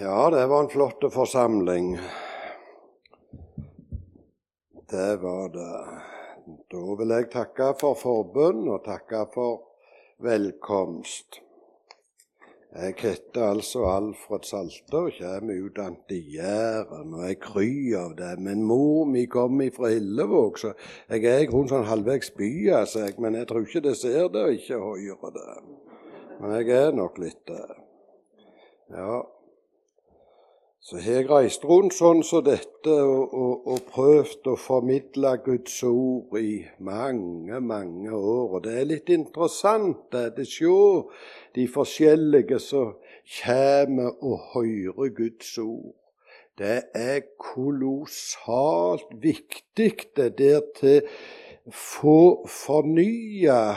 Ja, det var en flott forsamling. Det var det. Da vil jeg takke for forbund og takke for velkomst. Jeg heter altså Alfred Salter og kommer utdannet i Jæren, og jeg kryr av det. Men mor mi kom fra Hillevåg, så jeg er i grunnen sånn halvveis by, altså. Men jeg tror ikke det ser det og ikke hører det. Men jeg er nok litt det. Ja, så har jeg reist rundt sånn som dette og, og, og, prøvd å formidle Guds ord i mange, mange år. Og det er litt interessant det, å se de forskjellige som kommer og hører Guds ord. Det er kolossalt viktig det der til få fornya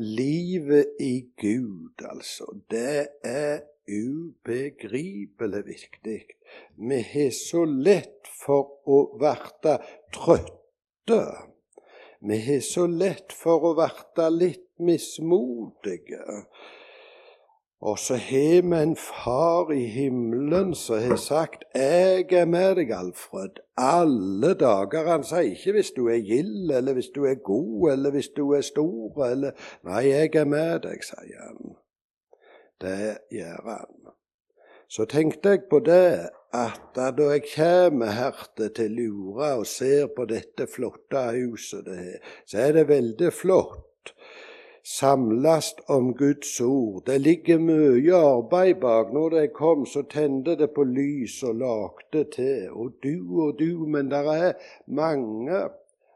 livet i Gud, altså. Det er ubegripelig viktig. Vi har så lett for å verte trøtte. Vi har så lett for å verte litt mismodige. Og så har vi en far i himmelen som har sagt 'Jeg er med deg, Alfred', alle dager. Han sier ikke 'hvis du er gild', eller 'hvis du er god', eller 'hvis du er stor', eller 'Nei, jeg er med deg', sier han. Det gjør han. Så tenkte jeg på det at da jeg kommer her til Lura og ser på dette flotte huset det er, så er det veldig flott. Samlast om Guds ord. Det ligger mye arbeid bak. Når jeg kom, så tente det på lys og lagde til. Og du og du, men det er mange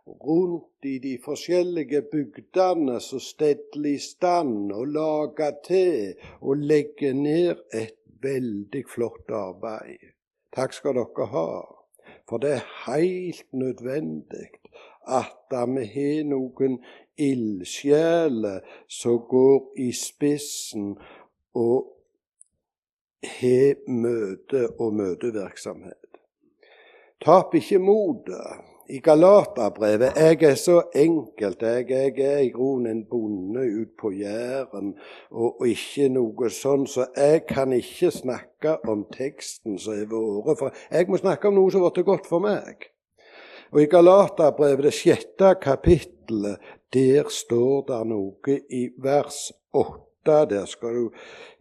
rundt i de forskjellige bygdene som steller i stand og lager til og legger ned et veldig flott arbeid. Takk skal dere ha. For det er helt nødvendig at vi har noen ildsjeler som går i spissen og har møte og møtevirksomhet. Tap ikke motet i Galaterbrevet Jeg er så enkelt. Jeg, jeg er i grunnen en bonde ut på Jæren og, og, ikke noe sånn, så jeg kan ikke snakke om teksten som har vært. For jeg må snakke om noe som har blitt godt for meg. Og i Galaterbrevet, det sjette kapittelet, der står det noe i vers 8. Der skal du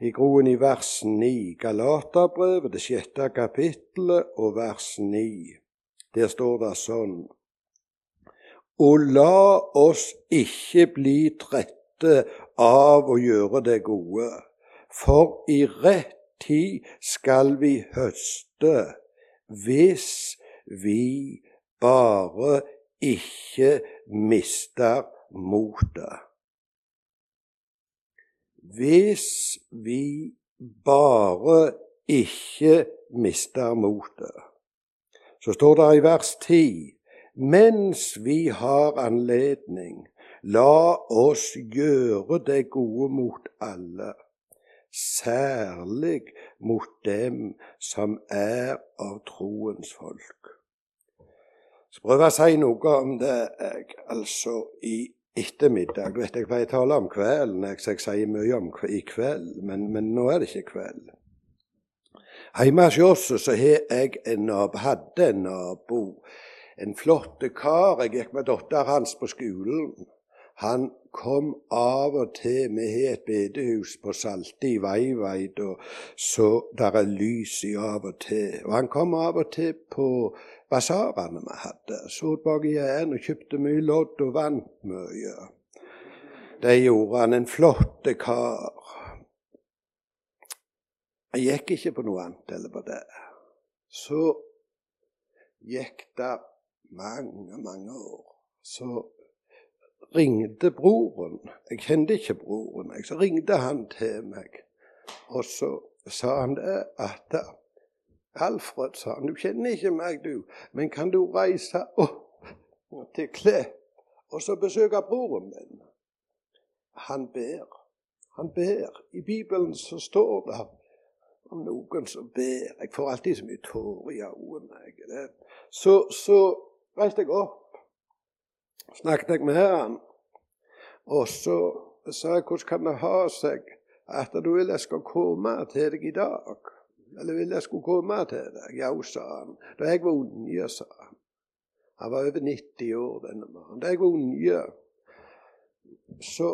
i groen i vers 9. Galaterbrevet, det sjette kapittelet og vers 9. Der står det sånn Og la oss ikke bli trette av å gjøre det gode, for i rett tid skal vi høste, hvis vi bare ikke mister motet. Hvis vi bare ikke mister motet så står det i vers 10.: Mens vi har anledning, la oss gjøre det gode mot alle, særlig mot dem som er av troens folk. Så prøver jeg å si noe om det jeg, altså i ettermiddag. Du vet, Jeg pleier å tale om kvelden, jeg, så jeg sier mye om i kveld, men, men nå er det ikke kveld. Hjemme hos oss så jeg en nabo, hadde en nabo, en flott kar. Jeg gikk med datteren hans på skolen. Han kom av og til Vi har et bedehus på Salte i Veiveid, og så der er lys i av og til. Og han kom av og til på basarene vi hadde. Så bak i gjerdet og kjøpte mye lodd og vant mye. Det gjorde han. En flott kar. Jeg gikk ikke på noe annet eller på det. Så gikk det mange, mange år. Så ringte broren. Jeg kjente ikke broren. Så ringte han til meg. Og så sa han det at Alfred, sa han, du kjenner ikke meg, du, men kan du reise opp til Klepp og så besøke broren min? Han ber. Han ber. I Bibelen så står det om noen som ber. Jeg får alltid så mye tårer i øynene. Så, så reiste jeg opp, snakket jeg med han, og så sa jeg hvordan kan det ha seg at du vil jeg skal komme til deg i dag? Eller vil jeg skulle komme til deg? Ja, sa han. Da jeg var unge, sa han. Han var over 90 år, denne mannen. Da jeg var unge, så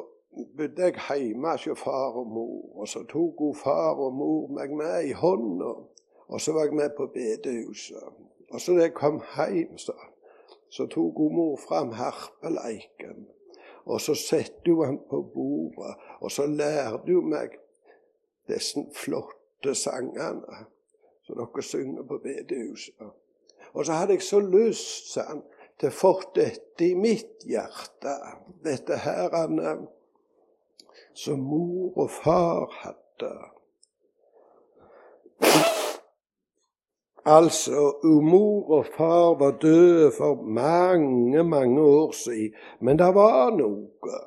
bodde jeg hjemme hos far og mor. Og så tok hun far og mor meg med i hånda, og så var jeg med på bedehuset. Og så da jeg kom hjem, så, så tok hun mor fram harpeleiken. Og så satte hun den på bordet, og så lærte hun meg disse flotte sangene som dere synger på bedehuset. Og så hadde jeg så lyst, sa han, til å få dette i mitt hjerte. Dette her han, som mor og far hadde. Altså, mor og far var døde for mange, mange år siden, men det var noe.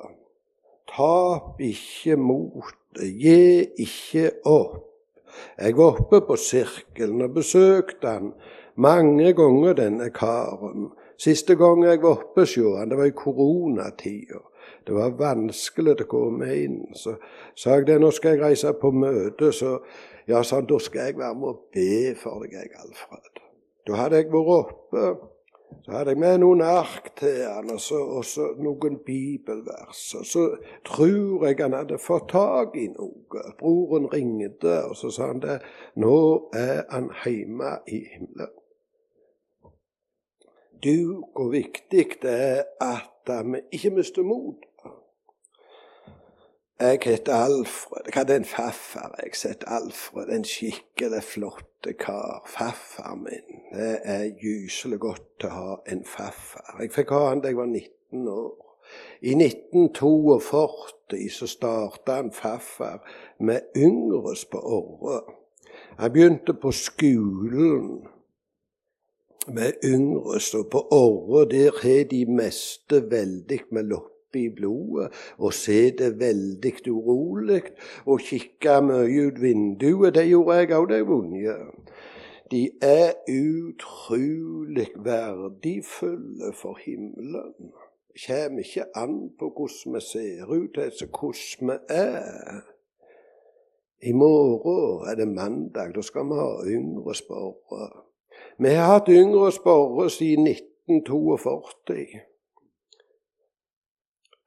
Tap ikke motet, gi ikke opp. Jeg var oppe på sirkelen og besøkte han mange ganger, denne karen. Siste gang jeg var oppe hos han, det var i koronatida. Det var vanskelig å komme inn. Så sa jeg det, nå skal jeg reise på møte. Så ja, sa han, da skal jeg være med og be for deg, jeg, Alfred. Da hadde jeg vært oppe. Så hadde jeg med noen ark til han, og så, og så noen bibelvers. Og så tror jeg han hadde fått tak i noe. Broren ringte, og så sa han det. Nå er han hjemme i himmelen. Du, hvor viktig det er at vi ikke mister mot. Jeg heter Alfred. Jeg hadde en farfar. Jeg het Alfred. En skikkelig flotte kar. Farfar min. Det er gyselig godt å ha en farfar. Jeg fikk ha han da jeg var 19 år. I 1942 så starta han farfar med yngres på Orre. Han begynte på skolen med yngre og på Orre, der har de meste veldig med lopp i blodet og se det veldig urolig og kikke mye ut vinduet. Det gjorde jeg òg det vonde. De er utrolig verdifulle for himmelen. Det kommer ikke an på hvordan vi ser ut, altså hvordan vi er. I morgen er det mandag. Da skal vi ha yngre spørre. Vi har hatt yngre sporre siden 1942.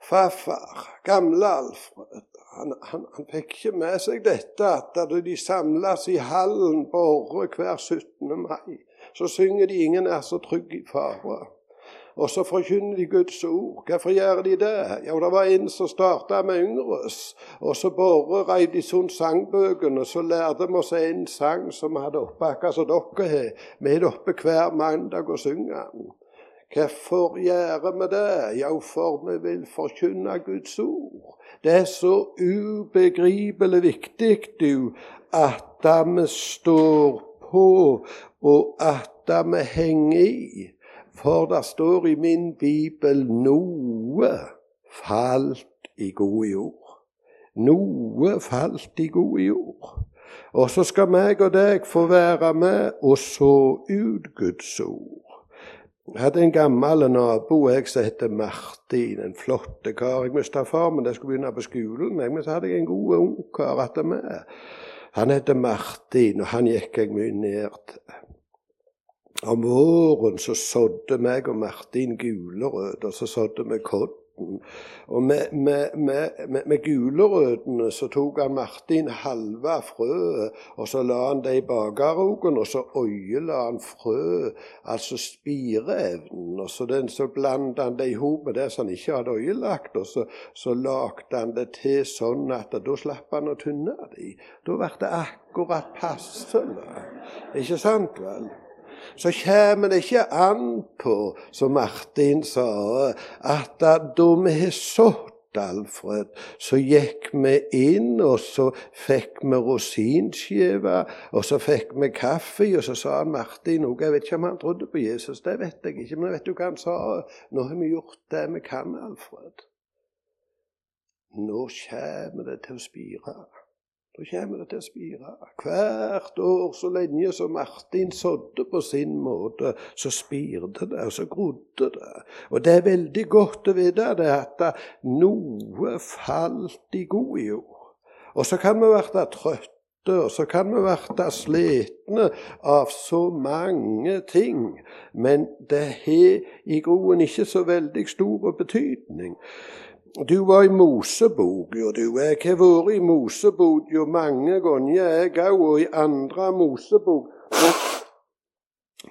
Farfar, gamle Alfred, han, han, han, fikk ikke med seg dette at da de samles i hallen på Orre hver 17. mai, så synger de 'Ingen er så trygg i fare'. Og så forkynner de Guds ord. Hvorfor gjør de det? Jo, det var en som starta med yngres. Og så bare reiv de sånn sangbøkene, så lærte vi oss en sang som vi hadde oppe, akkurat som dere har. Vi har oppe hver mandag og synger den. Hvorfor gjør vi det? Jo, for vi vil forkynne Guds ord. Det er så ubegripelig viktig, du, at vi står på, og at vi henger i. For det står i min bibel noe falt i god jord. Noe falt i god jord. Og så skal meg og deg få være med og så ut Guds ord. Jeg hadde en gammel nabo jeg som het Martin, en flott kar. Jeg mista far men jeg skulle begynne på skolen, men så hadde jeg en god ungkar igjen meg. Han het Martin, og han gikk jeg mye ned til. Om våren så sådde meg og Martin gulrøtter, så sådde vi kodden. og med, med, med, med gulrøttene så tok han Martin halve frøet, og så la han det i bakerroken, og så øyela han frø, altså spireevnen. Og så, den, så blandet han det i hop med det som han ikke hadde øyelagt, og så, så lagde han det til sånn at da slapp han å tynne det. i. Da ble det akkurat passende. Ikke sant, vel? Så kommer det ikke an på, som Martin sa, at da vi har sådd Alfred, så gikk vi inn, og så fikk vi rosinskive, og så fikk vi kaffe, og så sa Martin noe. Jeg vet ikke om han trodde på Jesus, det vet jeg ikke, men vet du hva han sa? Nå har vi gjort det vi kan, Alfred. Nå kommer det til å spire. Da kommer det til å spire. Hvert år så lenge som Martin sådde på sin måte, så spirte det, og så grodde det. Og det er veldig godt å vite det at noe falt i god jord. Og så kan vi bli trøtte og så kan vi bli slitne av så mange ting. Men det har i groen ikke så veldig stor betydning. Du var i Mosebok, jo du. Jeg har vært i Mosebok jo mange ganger, jeg òg. Og i andre Mosebok,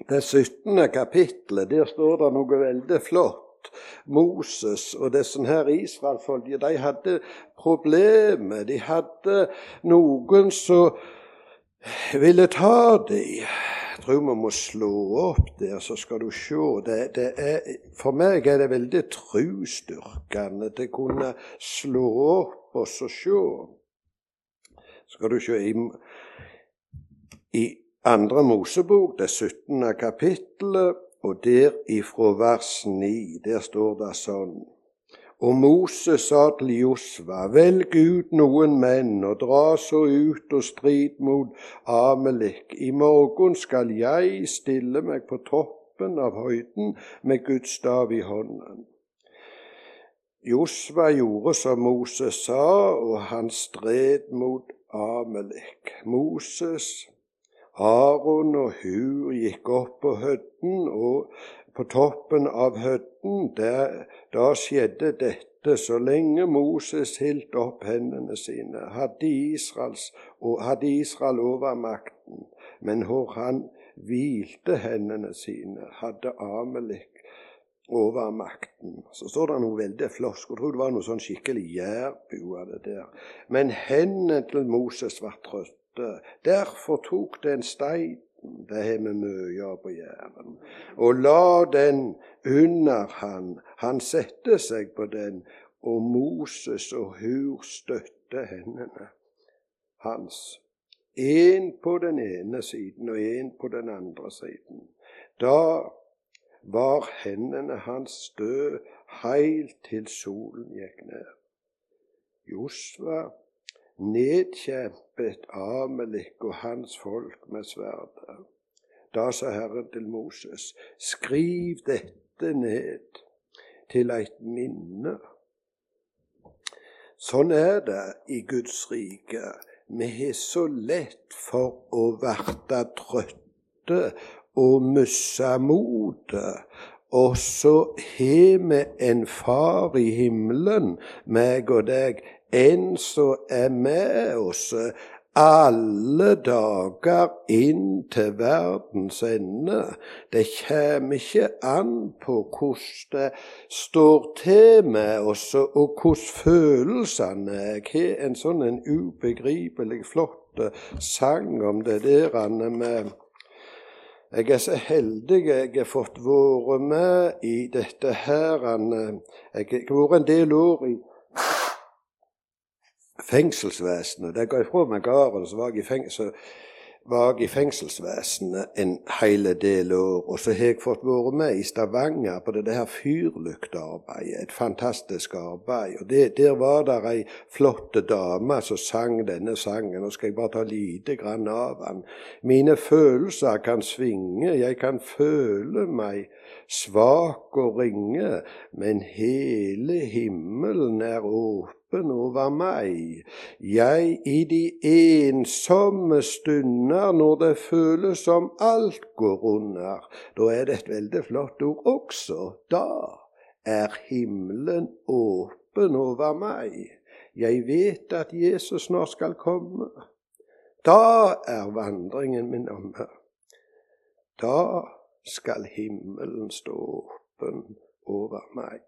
det 17. kapittelet, der står det noe veldig flott. Moses og disse her israelfolket, de hadde problemer. De hadde noen som ville ta dem. Tror vi må slå opp der, så skal du se. Det, det er, for meg er det veldig trosstyrkende å kunne slå opp og så se. Skal du se i, i andre Mosebok, det 17. kapittelet, og der ifra vers 9, der står det sånn Og Moses sa til Josva, velg ut noen menn og dra så ut og strid mot Amelik. I morgen skal jeg stille meg på toppen av høyden med Guds stav i hånden. Josva gjorde som Moses sa, og han stred mot Amelik. Moses Aron og Hur gikk opp på høtten, og på toppen av høtten, der, da skjedde dette så lenge Moses hilt opp hendene sine, hadde, Israels, hadde Israel over makten. Men hvor han hvilte hendene sine, hadde Amelik over makten. Så står det noe veldig flott. Skulle tro det var noe sånn skikkelig jærbu av det der. Men hendene til Moses var trøtte. Derfor tok det en steinen, det har vi mye på Jæren, og la den under han. Han sette seg på den, og Moses og Hur støtte hendene hans. Én på den ene siden og én på den andre siden. Da var hendene hans stø heilt til solen gikk ned. Josva nedkjempet Amelik og hans folk med sverdet. Da sa Herren til Moses, skriv dette ned til eit minne. Sånn er det i Guds rike. Vi har så lett for å verte trøtte og miste motet. Og så har vi en far i himmelen, meg og deg, en som er med oss alle dager inn til verdens ende. Det kommer ikke an på hvordan det står til med oss, og hvordan følelsene er. Jeg har en sånn en ubegripelig flott sang om det der med jeg er så heldig jeg har fått være med i dette her. Jeg har vært en del år i fengselsvesenet. Da jeg ga ifra meg gården, så var jeg i fengsel var jeg i fengselsvesenet en hel del år. Og så har jeg fått være med i Stavanger på det her fyrlyktearbeidet. Et fantastisk arbeid. Og det, Der var det ei flott dame som sang denne sangen. Nå skal jeg bare ta lite grann av den. Mine følelser kan svinge, jeg kan føle meg svak og ringe, men hele himmelen er åpen åpen over meg. Jeg i de ensomme stunder, når det føles som alt går under. Da er det et veldig flott ord også. Da er himmelen åpen over meg. Jeg vet at Jesus snart skal komme. Da er vandringen min omme. Da skal himmelen stå åpen over meg.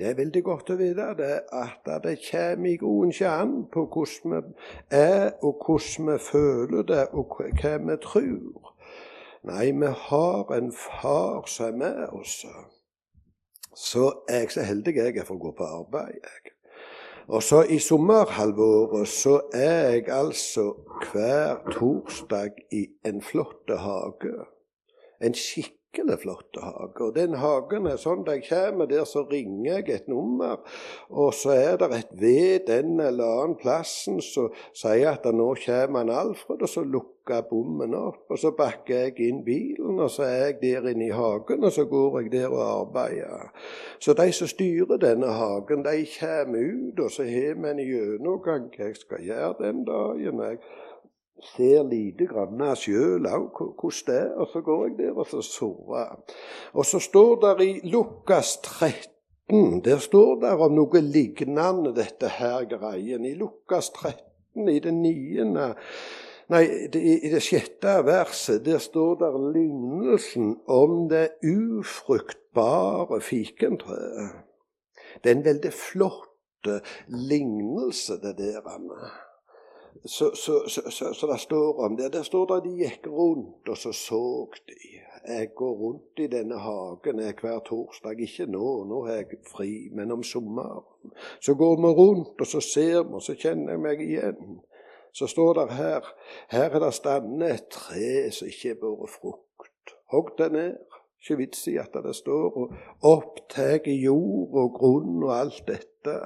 Det er veldig godt å vite det, at det kommer i ikke an på hvordan vi er, og hvordan vi føler det, og hva vi tror. Nei, vi har en far som er med oss. Så er jeg så heldig jeg er for å gå på arbeid. Jeg. Og så i sommerhalvåret så er jeg altså hver torsdag i en flott hage. En skikkelig skikkelig flott hage. Og den hagen er sånn da jeg kommer der, så ringer jeg et nummer, og så er det et ved den eller annen plassen som sier at nå kommer han Alfred, og så lukker bommen opp. Og så bakker jeg inn bilen, og så er jeg der inne i hagen, og så går jeg der og arbeider. Så de som styrer denne hagen, de kommer ut, og så har vi en gjennomgang hva jeg skal gjøre den dagen. Jeg ser lite grann sjøl òg hvordan det er. Og så går jeg der og så sover. Og så står det i Lukas 13 der står det om noe lignende dette her greien. I Lukas 13, i det niende Nei, i det sjette verset der står det lignelsen om det ufruktbare fikentreet. Det er en veldig flott lignelse, det der. Anna så, så, så, så, det står om det. Der står det at de gikk rundt, og så så de. Jeg går rundt i denne hagen hver torsdag. Ikke nå, nå har jeg fri, men om sommeren. Så går vi rundt, og så ser vi, og så kjenner jeg meg igjen. Så står det her her er det standende et tre som ikke har båret frukt. Hogg det ned. Ikke vits i at det står og opptar jord og grunn og alt dette.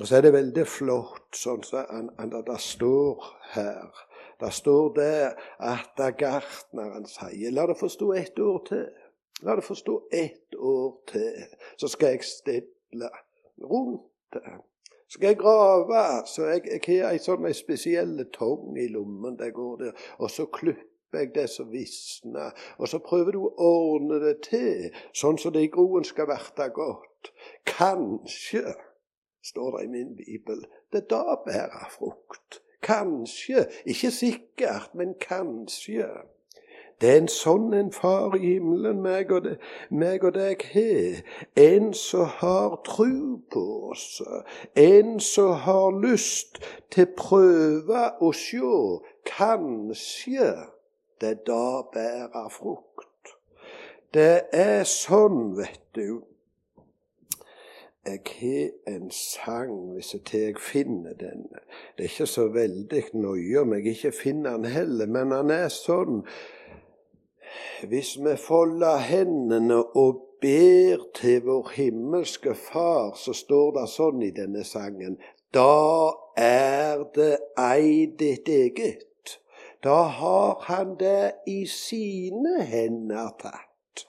Og så er det veldig flott, sånn som så det står her. Det står der at gartneren sier La det få stå ett år til. La det få stå ett år til, så skal jeg stille rundt det. Skal jeg grave, så jeg, jeg har ei sånn ei spesiell tong i lommen der går der, og så klipper jeg det som visner, og så prøver du å ordne det til, sånn som det i groen skal verte godt. Kanskje står det i min bibel. Det da bærer frukt. Kanskje, ikke sikkert, men kanskje. Det er en sånn en far i himmelen meg og, det, meg og deg har. En som har tru på oss. En som har lyst til prøve å sjå. Kanskje det da bærer frukt. Det er sånn, vet du, jeg har en sang, hvis jeg finner den. Det er ikke så veldig nøye om jeg ikke finner den heller, men han er sånn Hvis vi folder hendene og ber til vår himmelske Far, så står det sånn i denne sangen Da er det ei ditt eget. Da har han det i sine hender tatt.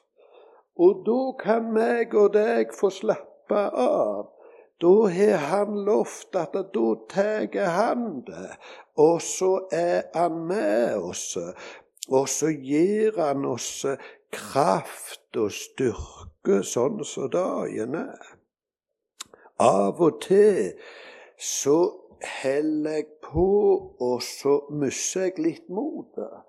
Og da kan meg og deg få slappe slappe av. Da har han lovt at da tar han det, og så er han med oss. Og så gir han oss kraft og styrke sånn som dagen er. Av og til så holder jeg på, og så mister jeg litt motet.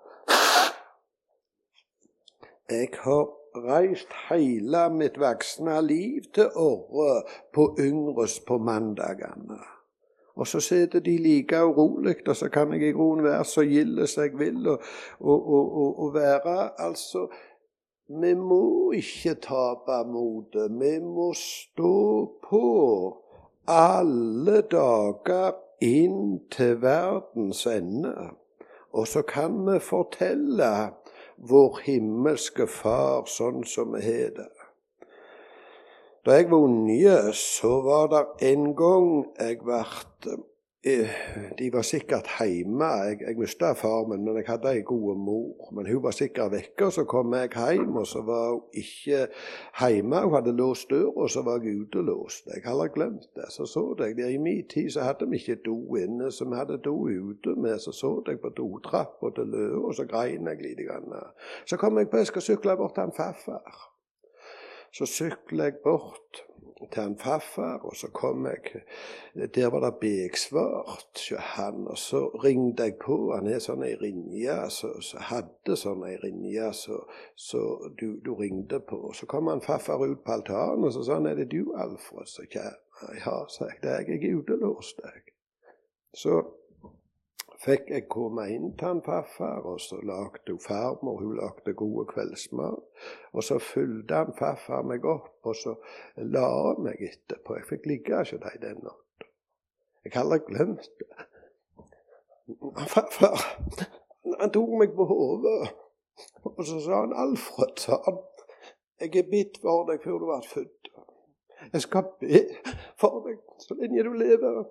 Jeg har reist hele mitt voksne liv til Orre på Yngres på mandagene. Og så sitter de like urolig, og så kan jeg i grunnen være så gild som jeg vil, og, og, og, og, være Altså Vi må ikke tape motet. Vi må stå på alle dager inn til verdens ende. Og så kan vi fortelle vår himmelske Far sånn som vi har det. Da jeg var unge, så var det en gang jeg ble De var sikkert hjemme. Jeg, jeg mista far min, men jeg hadde ei god mor. Men hun var sikkert vekke, og så kom jeg hjem, og så var hun ikke hjemme. Hun hadde låst døra, og så var jeg utelåst. Jeg hadde glemt det. Så så jeg der I min tid så hadde vi ikke do inne, så vi hadde do ute med. Så så jeg på dotrappa til Løa, og så grein jeg litt. Så kom jeg på jeg skal sykle bort til en farfar. Så sykler jeg bort til en farfar, og så kom jeg Der var det begsvart hos han, og så ringte jeg på. Han er sånn ei rinje, så, så, hadde sånn ei rinje, så, så du, du, ringte på. Og så kom han farfar ut på altanen, og så sa han er det du, Alfred? Så kjære, ja, sa jeg, det er jeg, jeg er utelåst, jeg. Så fikk jeg komme inn til farfar, og så lagde hun farmor hun lagde gode kveldsmat. Og så fulgte han farfar meg opp, og så la han meg etterpå. Jeg fikk ligge hos dem den natta. Jeg har aldri glemt det. Farfar han tok meg på hodet, og så sa han 'Alfred', sa han. 'Jeg er bitt for deg før du ble født.' 'Jeg skal be for deg så lenge du lever.'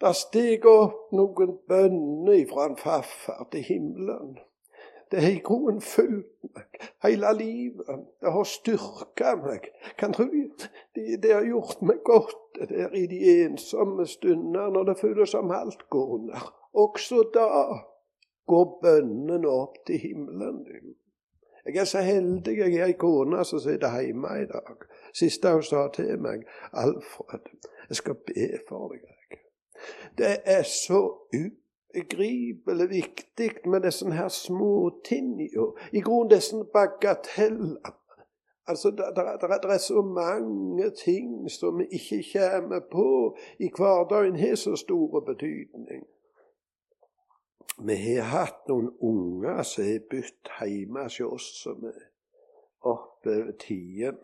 Det steg opp noen bønner fra en farfar til himmelen. Det har i grunnen fulgt meg hele livet. Det har styrka meg. Kan tro det, det har gjort meg godt der i de ensomme stunder når det føles som alt går under. Også da går bønnene opp til himmelen. Jeg er så heldig jeg har ei kone som sitter hjemme i dag. Siste hun sa til meg, 'Alfred, jeg skal be for deg.' Det er så ubegripelig viktig med disse her småtingene. I grunnen disse bagatellene. Altså, det, er så mange ting som vi ikke kommer på i hverdagen, har så stor betydning. Vi har hatt noen unger som har bodd hjemme hos oss som er oppover tiden.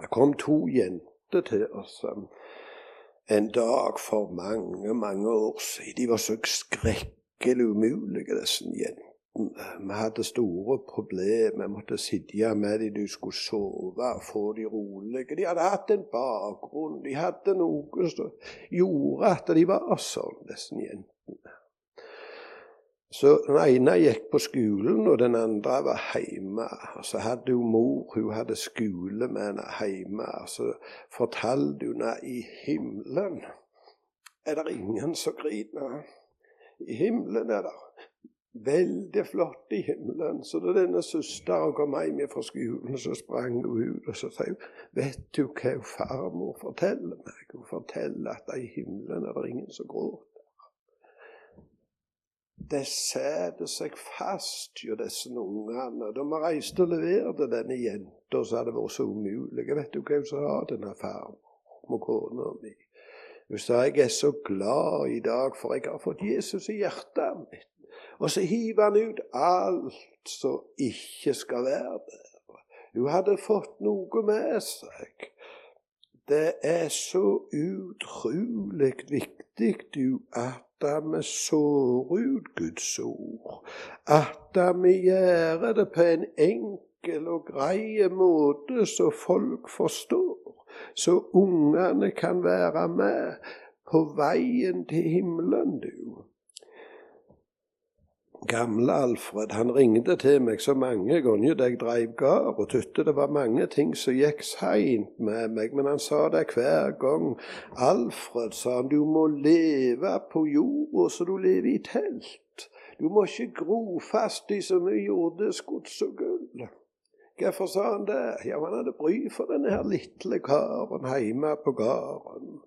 Det kom to jenter til oss en dag for mange, mange år siden. De var så skrekkelig umulige, disse jentene. Vi hadde store problemer. Vi måtte sitte med dem, du skulle sove og få dem rolige. De hadde hatt en bakgrunn, de hadde noe som gjorde at de var sånn, disse jentene. Så Den ene gikk på skolen, og den andre var hjemme. Og så hadde hun mor hun hadde skole med henne hjemme. Og så fortalte hun at i himmelen er det ingen som griner. I himmelen er det veldig flott i himmelen. Så da denne søsteren kom hjem fra skolen, så sprang hun ut og så sa hun, vet du hva farmor forteller meg? Hun forteller at i himmelen er det ingen som gråter. Det setter seg fast jo disse ungene. Da vi reiste og leverte denne jenta, så hadde det vært så umulig. Vet du hvem som har denne farmor kona mi? Hun sa jeg er så glad i dag, for jeg har fått Jesus i hjertet mitt. Og så hiver han ut alt som ikke skal være der. Hun hadde fått noe med seg. Det er så utrolig viktig du, at vi sår ut Guds ord. At vi gjør det på en enkel og grei måte så folk forstår. Så ungene kan være med på veien til himmelen, du. Gamle Alfred han ringte til meg så mange ganger da jeg dreiv gard og tykte det var mange ting som gikk seint med meg, men han sa det hver gang. 'Alfred', sa han, 'du må leve på jorda så du lever i telt'. Du må ikke gro fast i så mye jordisk gods og gull. Hvorfor sa han det? Ja, han hadde bry for denne her lille karen hjemme på gården.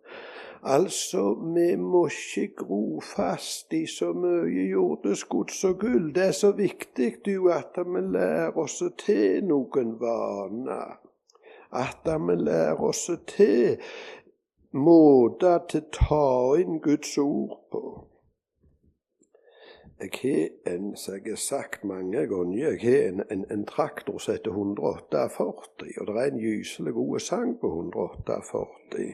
Altså, vi må ikke gro fast i så mye jordisk gods og gull. Det er så viktig du, at vi lærer oss til noen vaner. At vi lærer oss til måter til å ta inn Guds ord på. Jeg har en, som jeg har sagt mange ganger, jeg har en, en, en traktor som heter 148, og det er en gyselig god sang på 148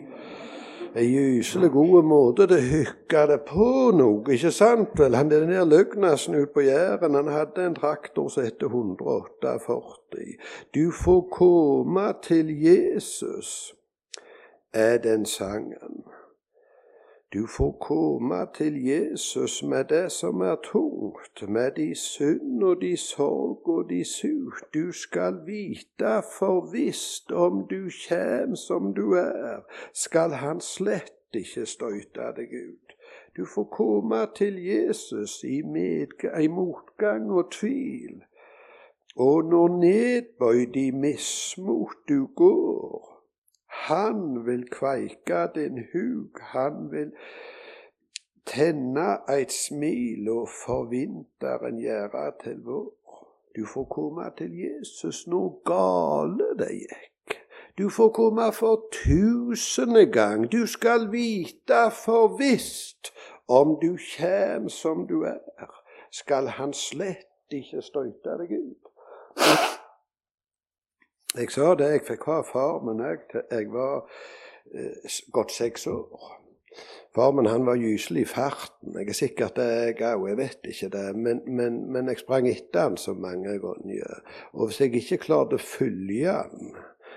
en gyselig god måte det å hykke det på noe, ikke sant vel? Han den der Løgnassen ute på Jæren, han hadde en traktor som het 148. Du får komme til Jesus, er den sangen. Du får komme til Jesus med det som er tungt, med de synd og de sorg og de sut. Du skal vite for visst om du kjem som du er, skal han slett ikke støyte deg ut. Du får komme til Jesus i, i motgang og tvil. Og når nedbøyd i mismot du går, han vil kveike din hug, han vil tenne eit smil og for vinteren gjøre til vår. Du får komme til Jesus når gale det gikk. Du får komme for tusende gang. Du skal vite for visst om du kjem som du er, skal han slett ikke støyte deg ut. Jeg sa det, jeg fikk ha far min jeg, jeg var eh, godt seks år. Far min han var gyselig i farten. Jeg er sikkert det, jeg òg, jeg vet ikke det. Men, men, men, jeg sprang etter han så mange ganger. Og hvis jeg ikke klarte å følge han,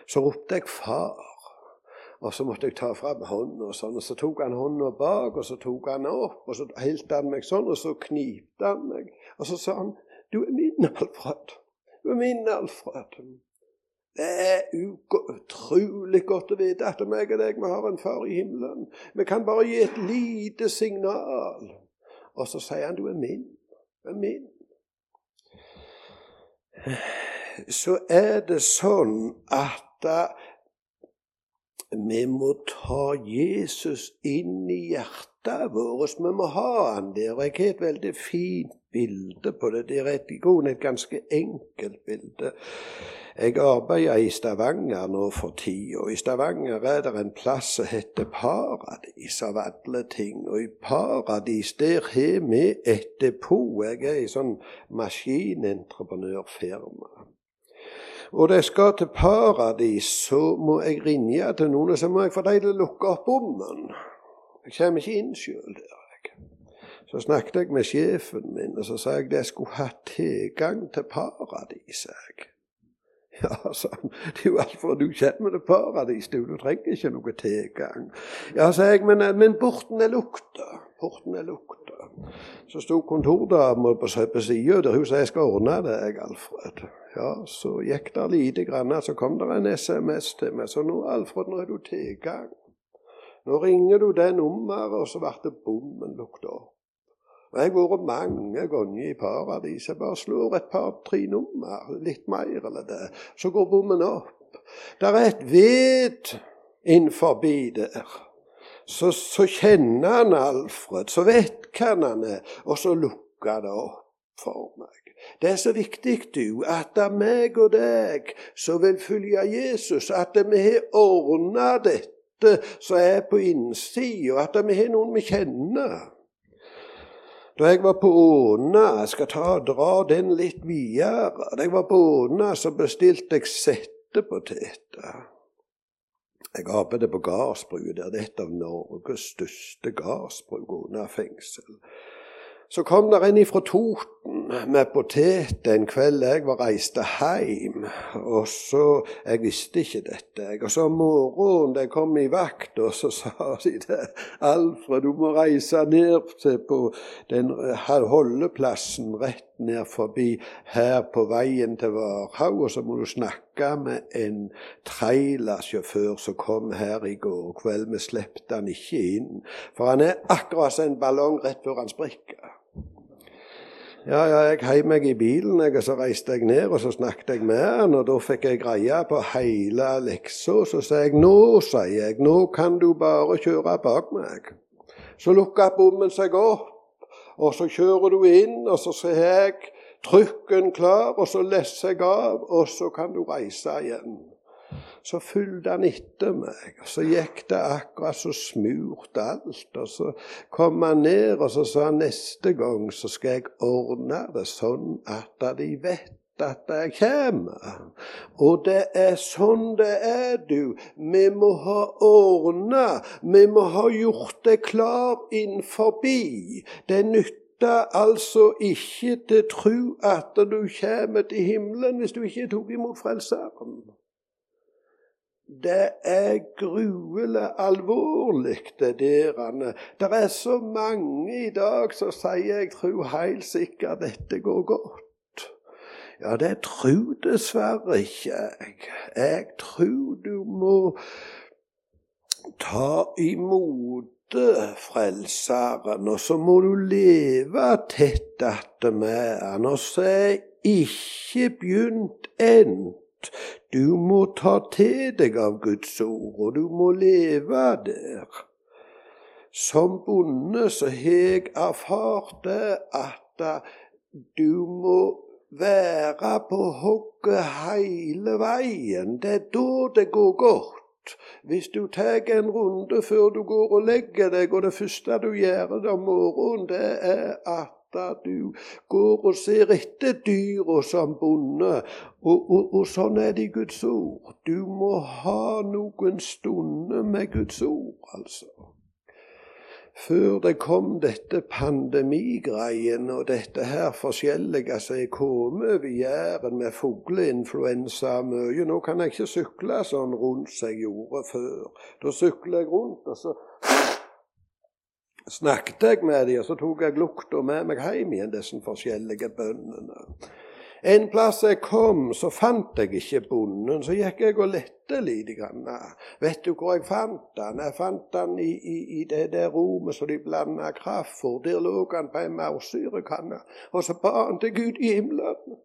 så ropte jeg 'far'. Og så måtte jeg ta fram hånda, og sånn, og så tok han hånda bak, og så tok han opp, og så hilt han meg sånn, og så knipte han meg. Og så sa han 'Du er min, Alfred'. Du er min, Alfred. Det er utrolig godt å vite at meg og deg vi har en far i himmelen. Vi kan bare gi et lite signal, og så sier han du er min. Du er min. Så er det sånn at vi må ta Jesus inn i hjertet vårt. Vi må ha han der. Jeg har et veldig fint bilde på det. Det er et, et ganske enkelt bilde. Jeg arbeider i Stavanger nå for tida, i Stavanger er det en plass som heter Paradis av alle ting. Og i Paradis der har vi et depot. Jeg er i sånn maskinentreprenørfirma. Og da jeg skal til Paradis, så må jeg ringe til noen, og så må jeg få dem til å lukke opp bommen. Jeg kommer ikke inn sjøl der. Så snakket jeg med sjefen min, og så sa jeg at jeg skulle ha tilgang til Paradis. Ja, han, det er jo alt du kommer til paradis, du. Du trenger ikke noe tilgang. Ja, sa jeg, men, men porten er lukta. Porten er lukta. Så sto kontordama på, på sida der. Hun sa jeg skal ordne deg, Alfred. Ja, så gikk det lite grann, så kom det en SMS til meg. Så nå, Alfred, nå har du tilgang. Nå ringer du det nummeret, og så ble bommen lukta opp. Og Jeg har vært mange ganger i paradis. Jeg bare slår et par-tre nummer, litt mer eller det, så går bommen opp. Det er et ved innenfor der. Så, så kjenner han Alfred, så vet hvem han er, og så lukker det opp for meg. Det er så viktig, du, at det er meg og deg som vil følge Jesus, at vi har ordna dette som er på innsida, at vi har noen vi kjenner. Da jeg var på Åna Jeg skal ta dra den litt videre. Da jeg var på Åna, så bestilte jeg settepoteter. Jeg arbeidet på gardsbruket der. Det er et av Norges største gardsbruk, under fengsel. Så kom der en ifra Toten med potet en kveld jeg var reiste hjem. Og så Jeg visste ikke dette. Og så om morgenen da jeg kom i vakt, og så sa de det. Alfred du må reise ned på den holdeplassen rett ned forbi her på veien til Varhaug, og så må du snakke med en trailersjåfør som kom her i går kveld. Vi slepte han ikke inn, for han er akkurat som en ballong rett før han sprikker. Ja, ja, jeg heiv meg i bilen, jeg, og så reiste jeg ned og så snakket jeg med han, og Da fikk jeg greie på hele leksa. Så sa jeg nå, sier jeg, nå kan du bare kjøre bak meg. Så lukka bommen seg opp, og så kjører du inn, og så ser jeg trykken klar, og så lesser jeg av, og så kan du reise igjen. Så fulgte han etter meg, og så gikk det akkurat så smurt alt. Og så kom han ned, og så sa han neste gang så skal jeg ordne det sånn at de vet at jeg kommer. Og det er sånn det er, du. Vi må ha ordna, vi må ha gjort det klar innenfor. Det nytter altså ikke til tru at du kommer til himmelen hvis du ikke tok imot Frelseren. Det er gruelig alvorlig, det der. Det er så mange i dag som sier jeg tror helt sikkert dette går godt. Ja, det tror dessverre ikke jeg. Jeg tror du må ta imot Frelseren, og så må du leve tett med Han. Og så er ikke begynt ennå du må ta til deg av Guds ord, og du må leve der. Som bonde så har jeg erfart at du må være på hogget hele veien. Det er da det går godt. Hvis du tar en runde før du går og legger deg, og det første du gjør om morgenen, det er at at du går og ser etter dyra som bonde. Og, og, og, sånn er det i Guds ord. Du må ha noen stunder med Guds ord, altså. Før det kom dette pandemigreien og dette her forskjellige som er kommet over Jæren med fugleinfluensa mye Nå kan jeg ikke sykle sånn rundt som jeg gjorde før. Da sykler jeg rundt, og så snakket jeg med dem, og så tok jeg lukta med meg hjem igjen, disse forskjellige bøndene. En plass jeg kom, så fant jeg ikke bonden. Så gikk jeg og lette grann. Vet du hvor jeg fant han? Jeg fant han i, i, i det der rommet som de blanda kraftfôr. Der lå han på en maursyrekanne. Og så ba han til Gud i himmelen.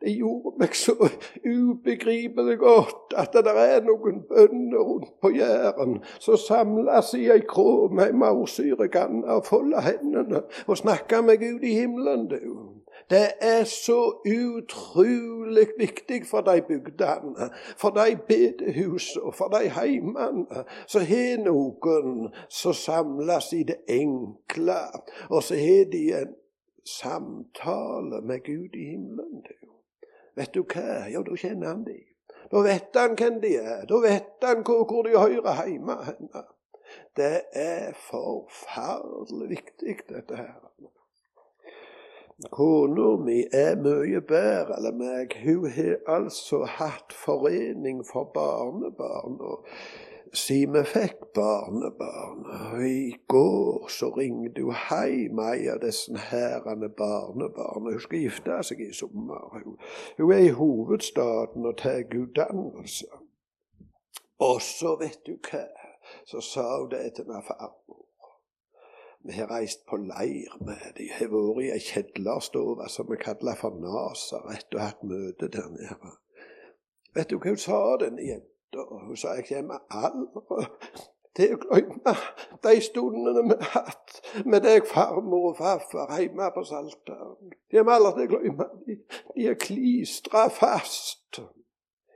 Det gjorde meg så ubegripelig godt at det er noen bønder rundt på Jæren som samles i ei krå med ei maursyrekanne og folder hendene og snakker med Gud i himmelen, du. Det er så utrolig viktig for de bygdene, for de bedehusene, for de heimene som har noen som samles i det enkle, og så har de en samtale med Gud i himmelen. Vet du hva? Ja, da kjenner han de. Da vet han hvem de er. Da vet han hvor, hvor de hører hjemme. Henne. Det er forferdelig viktig, dette her. Kona mi er mye bedre enn meg. Hun har altså hatt forening for barnebarn. og siden vi fikk barnebarn. Og I går så ringte hun hjem ei av disse herrene barnebarna. Hun skal gifte seg i sommer. Hun, er i hovedstaden og tar utdannelse. Og så, vet du hva, så sa hun det til meg farmor. Vi har reist på leir med de har vært i ei kjellerstove som vi kaller for Nasaret, og hatt møte der nede. Vet du hva hun sa, denne jenta? Hun sa jeg kommer aldri til å glemme de stundene vi har hatt med deg, farmor og farfar, hjemme på Saltdalen. De kommer aldri til glemme de. De er klistra fast.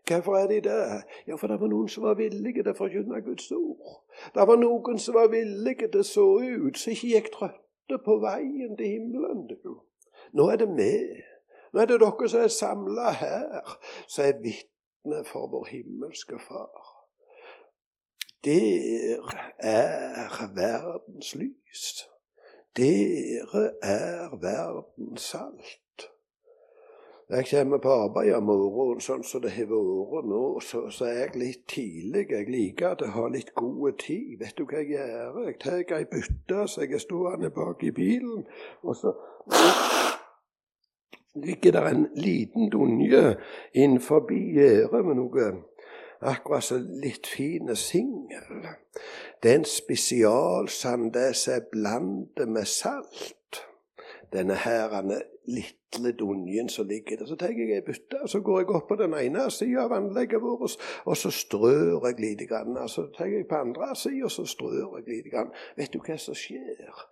Hvorfor er de det? Ja, for det var noen som var villige til å forkynne Guds ord. Det var noen som var villige til å så ut, som ikke gikk trøtte på veien til himmelen. Nå er det vi. Nå er det dere som er samla her, som er vitne for vår himmelske Far. Dere er verdens lys. Dere er verdens salt. Jeg kommer på arbeid om morgenen sånn som det har vært nå, så, så, er jeg litt tidlig. Jeg liker å ha litt god tid. Vet du hva jeg gjør? Jeg tar ei bytte så jeg er stående bak i bilen, og så ligger der en liten dunje innenfor gjerdet med noe akkurat så litt fine singel. Det er en spesialsand det som er blandet med salt. Denne her lille dunjen som ligger der. Så tenker jeg jeg bytter, så går jeg opp på den ene sida av anlegget vårt, og så strør jeg lite grann. Så tenker jeg på andre sida, og så strør jeg lite grann. Vet du hva som skjer?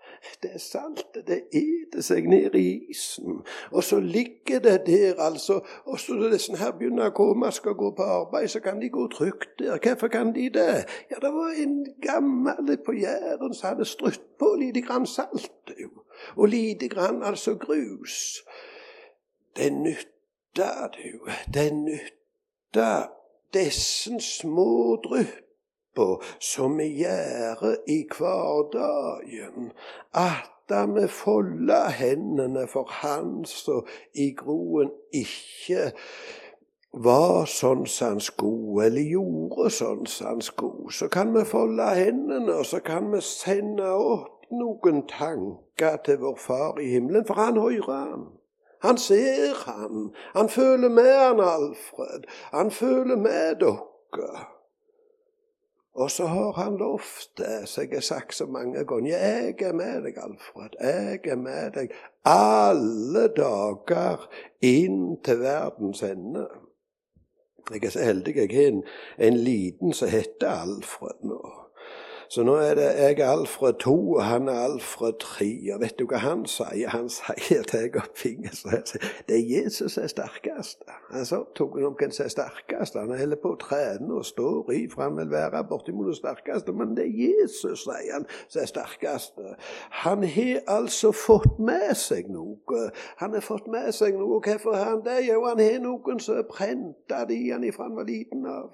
Det er saltet. Det eter seg ned i isen. Og så ligger det der, altså. Og så når disse her begynner å komme, skal gå på arbeid, så kan de gå trygt der. Hvorfor kan de det? Ja, det var en gammel på Jæren som hadde strøtt på lite grann salt. Og lite grann altså grus. Det nytter, du. Det nytter. disse små drypper som vi gjør i hverdagen. At vi folder hendene for Han som i groen ikke var sånn som han skulle, eller gjorde sånn som han skulle. Så kan vi folde hendene, og så kan vi sende opp noen tanker til vår Far i himmelen, for han hører han. Han ser han. Han føler med han, Alfred. Han føler med dere. Og så har han lovt det, som jeg har sagt så mange ganger. Jeg er med deg, Alfred. Jeg er med deg alle dager inn til verdens ende. Jeg er så heldig jeg har en, en liten som heter Alfred nå. Så nå er det jeg er Alfred 2, og han er Alfred 3. Og vet du hva han sier? Han sier til jeg opp fingeren det er Jesus som er sterkest. Han sa tok han hvem som er sterkest. Han holder på å trene og står i, for han vil være bortimot den sterkeste. Men det er Jesus, sier han, som er sterkest. Han har altså fått med seg noe. Han har fått med seg noe. Hvorfor har han det? Jo, han har noen som er prenta i han ifra han var liten av.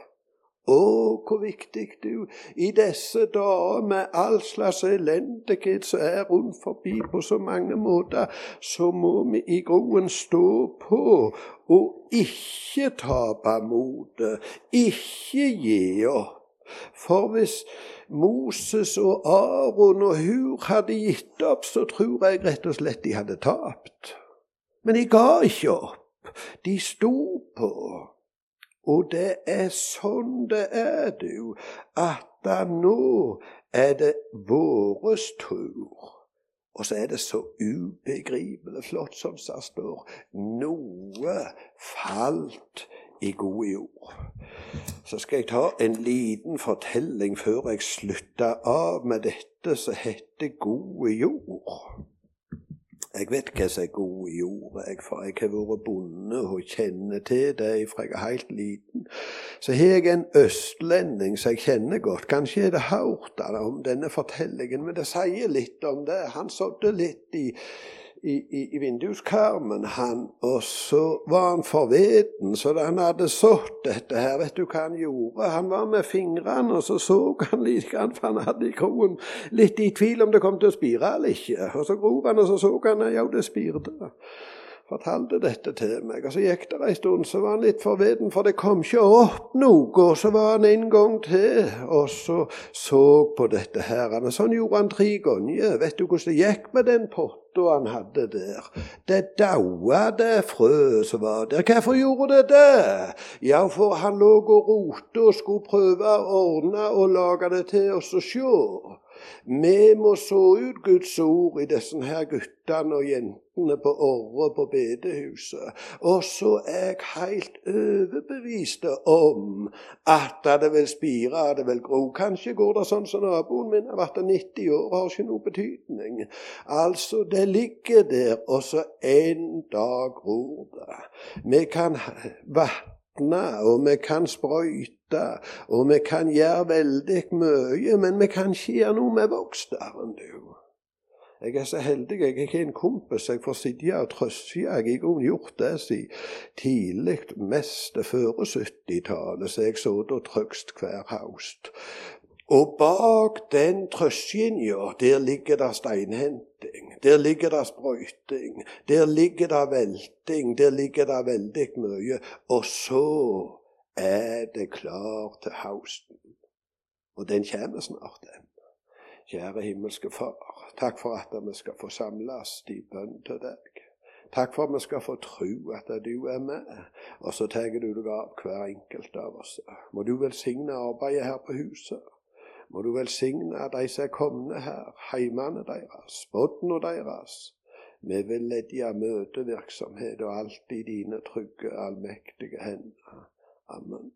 Å, hvor viktig du i disse dager med all slags elendighet som er rundt forbi på så mange måter, så må vi i groen stå på og ikke tape motet, ikke gi opp. For hvis Moses og Aron og Hur hadde gitt opp, så tror jeg rett og slett de hadde tapt. Men de ga ikke opp. De sto på. Og det er sånn det er, du, at da nå er det våres tur. Og så er det så ubegripelig flott som det står. Noe falt i god jord. Så skal jeg ta en liten fortelling før jeg slutter av med dette som heter god jord. Jeg vet hva som er god jord, jeg, for jeg har vært bonde og kjenner til det fra jeg er helt liten. Så har jeg en østlending som jeg kjenner godt. Kanskje har det hørt om denne fortellingen, men det sier litt om det. Han sådde litt i i, i, i vinduskarmen, han, og så var han forveden. Så han hadde sådd dette her, vet du hva han gjorde? Han var med fingrene, og så så han litt, for han i kroen litt i tvil om det kom til å spire eller ikke. Og så grov han, og så så han at det spirte fortalte dette til meg. Og Så gikk det en stund, så var han litt forveden, for det kom ikke opp noe. Og så var han en gang til og så så på dette her. Sånn gjorde han tre ganger. Vet du hvordan det gikk med den potta han hadde der? Det daua det frø som var der. Hvorfor gjorde det det? Ja, for han lå og rote og skulle prøve å ordne og lage det til oss å sjå. Vi må så ut Guds ord i disse her guttene og jentene på Orre på bedehuset. Og så er jeg helt overbevist om at det vil spire, det vil gro. Kanskje går det sånn som naboen min har vært 90 år har ikke noe betydning. Altså, det ligger der, og så en dag gror det. Vi kan vatne, og vi kan sprøyte og vi kan gjøre veldig mye, men vi kan ikke gjøre noe med bokstaven, du. Jeg er så heldig jeg har en kompis jeg får sitte og trøste. Jeg har gjort det siden tidlig, mest før 70-tallet, så jeg satt og trøst hver høst. Og bak den trøstlinja, der ligger det steinhenting, der ligger det sprøyting, der ligger det velting, der ligger det veldig mye. Og så er det klar til hausten. Og den kommer snart, den. Kjære himmelske Far, takk for at vi skal få samles i bønn til deg. Takk for at vi skal få tro at du er med, og så tar du deg av hver enkelt av oss. Må du velsigne arbeidet her på huset. Må du velsigne de som er kommet her, heimene deres, båtene deres. Vi vil ledje møtevirksomhet og alt i dine trygge, allmektige hender. Amen.